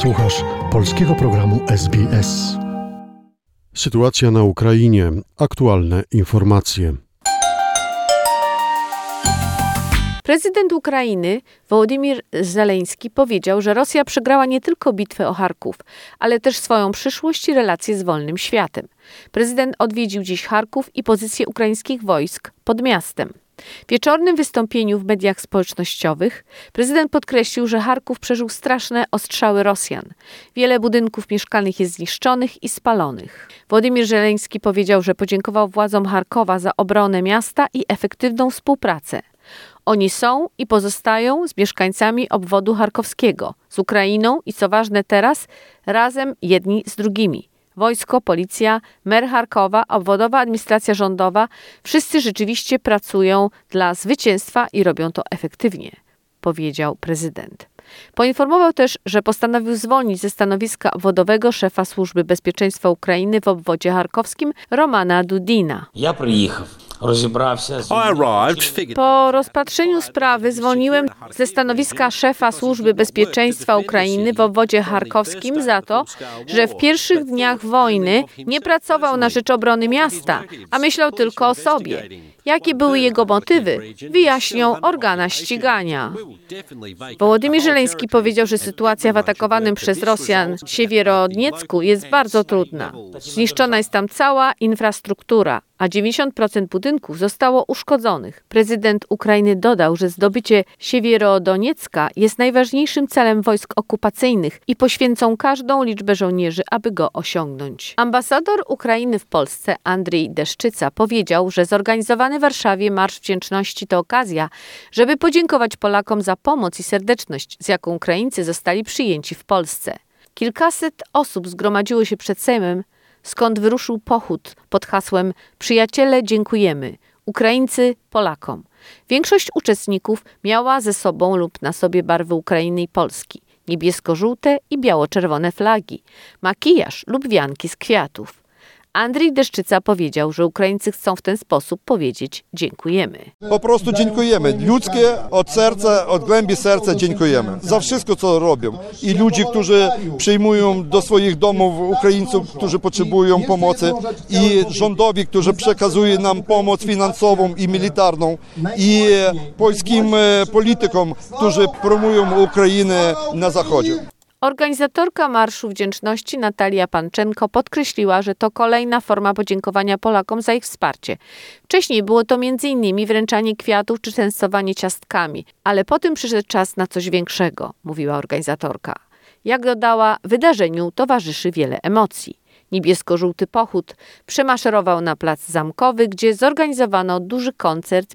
Słuchasz polskiego programu SBS. Sytuacja na Ukrainie. Aktualne informacje. Prezydent Ukrainy Wołodymir Zeleński powiedział, że Rosja przegrała nie tylko bitwę o Charków, ale też swoją przyszłość i relacje z wolnym światem. Prezydent odwiedził dziś Charków i pozycję ukraińskich wojsk pod miastem. W wieczornym wystąpieniu w mediach społecznościowych prezydent podkreślił, że Charków przeżył straszne ostrzały Rosjan. Wiele budynków mieszkalnych jest zniszczonych i spalonych. Władimir Żeleński powiedział, że podziękował władzom Charkowa za obronę miasta i efektywną współpracę. Oni są i pozostają z mieszkańcami obwodu charkowskiego, z Ukrainą i co ważne teraz, razem jedni z drugimi wojsko, policja, mer Charkowa, obwodowa administracja rządowa, wszyscy rzeczywiście pracują dla zwycięstwa i robią to efektywnie, powiedział prezydent. Poinformował też, że postanowił zwolnić ze stanowiska obwodowego szefa Służby Bezpieczeństwa Ukrainy w obwodzie charkowskim Romana Dudina. Ja przyjechał. Po rozpatrzeniu sprawy zwolniłem ze stanowiska szefa Służby Bezpieczeństwa Ukrainy w obwodzie charkowskim za to, że w pierwszych dniach wojny nie pracował na rzecz obrony miasta, a myślał tylko o sobie. Jakie były jego motywy, wyjaśnią organa ścigania. Wołodymyr Żeleński powiedział, że sytuacja w atakowanym przez Rosjan Siewierodniecku jest bardzo trudna. Zniszczona jest tam cała infrastruktura, a 90% budynków zostało uszkodzonych. Prezydent Ukrainy dodał, że zdobycie Siewierodoniecka jest najważniejszym celem wojsk okupacyjnych i poświęcą każdą liczbę żołnierzy, aby go osiągnąć. Ambasador Ukrainy w Polsce Andrzej Deszczyca powiedział, że zorganizowany w Warszawie Marsz Wdzięczności to okazja, żeby podziękować Polakom za pomoc i serdeczność, z jaką Ukraińcy zostali przyjęci w Polsce. Kilkaset osób zgromadziło się przed Sejmem, skąd wyruszył pochód pod hasłem Przyjaciele, dziękujemy. Ukraińcy Polakom. Większość uczestników miała ze sobą lub na sobie barwy Ukrainy i Polski, niebiesko-żółte i biało-czerwone flagi, makijaż lub wianki z kwiatów. Andrzej Deszczyca powiedział, że Ukraińcy chcą w ten sposób powiedzieć dziękujemy. Po prostu dziękujemy. Ludzkie od serca, od głębi serca dziękujemy za wszystko, co robią. I ludzi, którzy przyjmują do swoich domów Ukraińców, którzy potrzebują pomocy i rządowi, którzy przekazuje nam pomoc finansową i militarną i polskim e, politykom, którzy promują Ukrainę na zachodzie. Organizatorka Marszu Wdzięczności Natalia Panczenko podkreśliła, że to kolejna forma podziękowania Polakom za ich wsparcie. Wcześniej było to m.in. wręczanie kwiatów czy częstowanie ciastkami, ale potem przyszedł czas na coś większego, mówiła organizatorka. Jak dodała, wydarzeniu towarzyszy wiele emocji. Niebiesko-żółty pochód przemaszerował na plac zamkowy, gdzie zorganizowano duży koncert.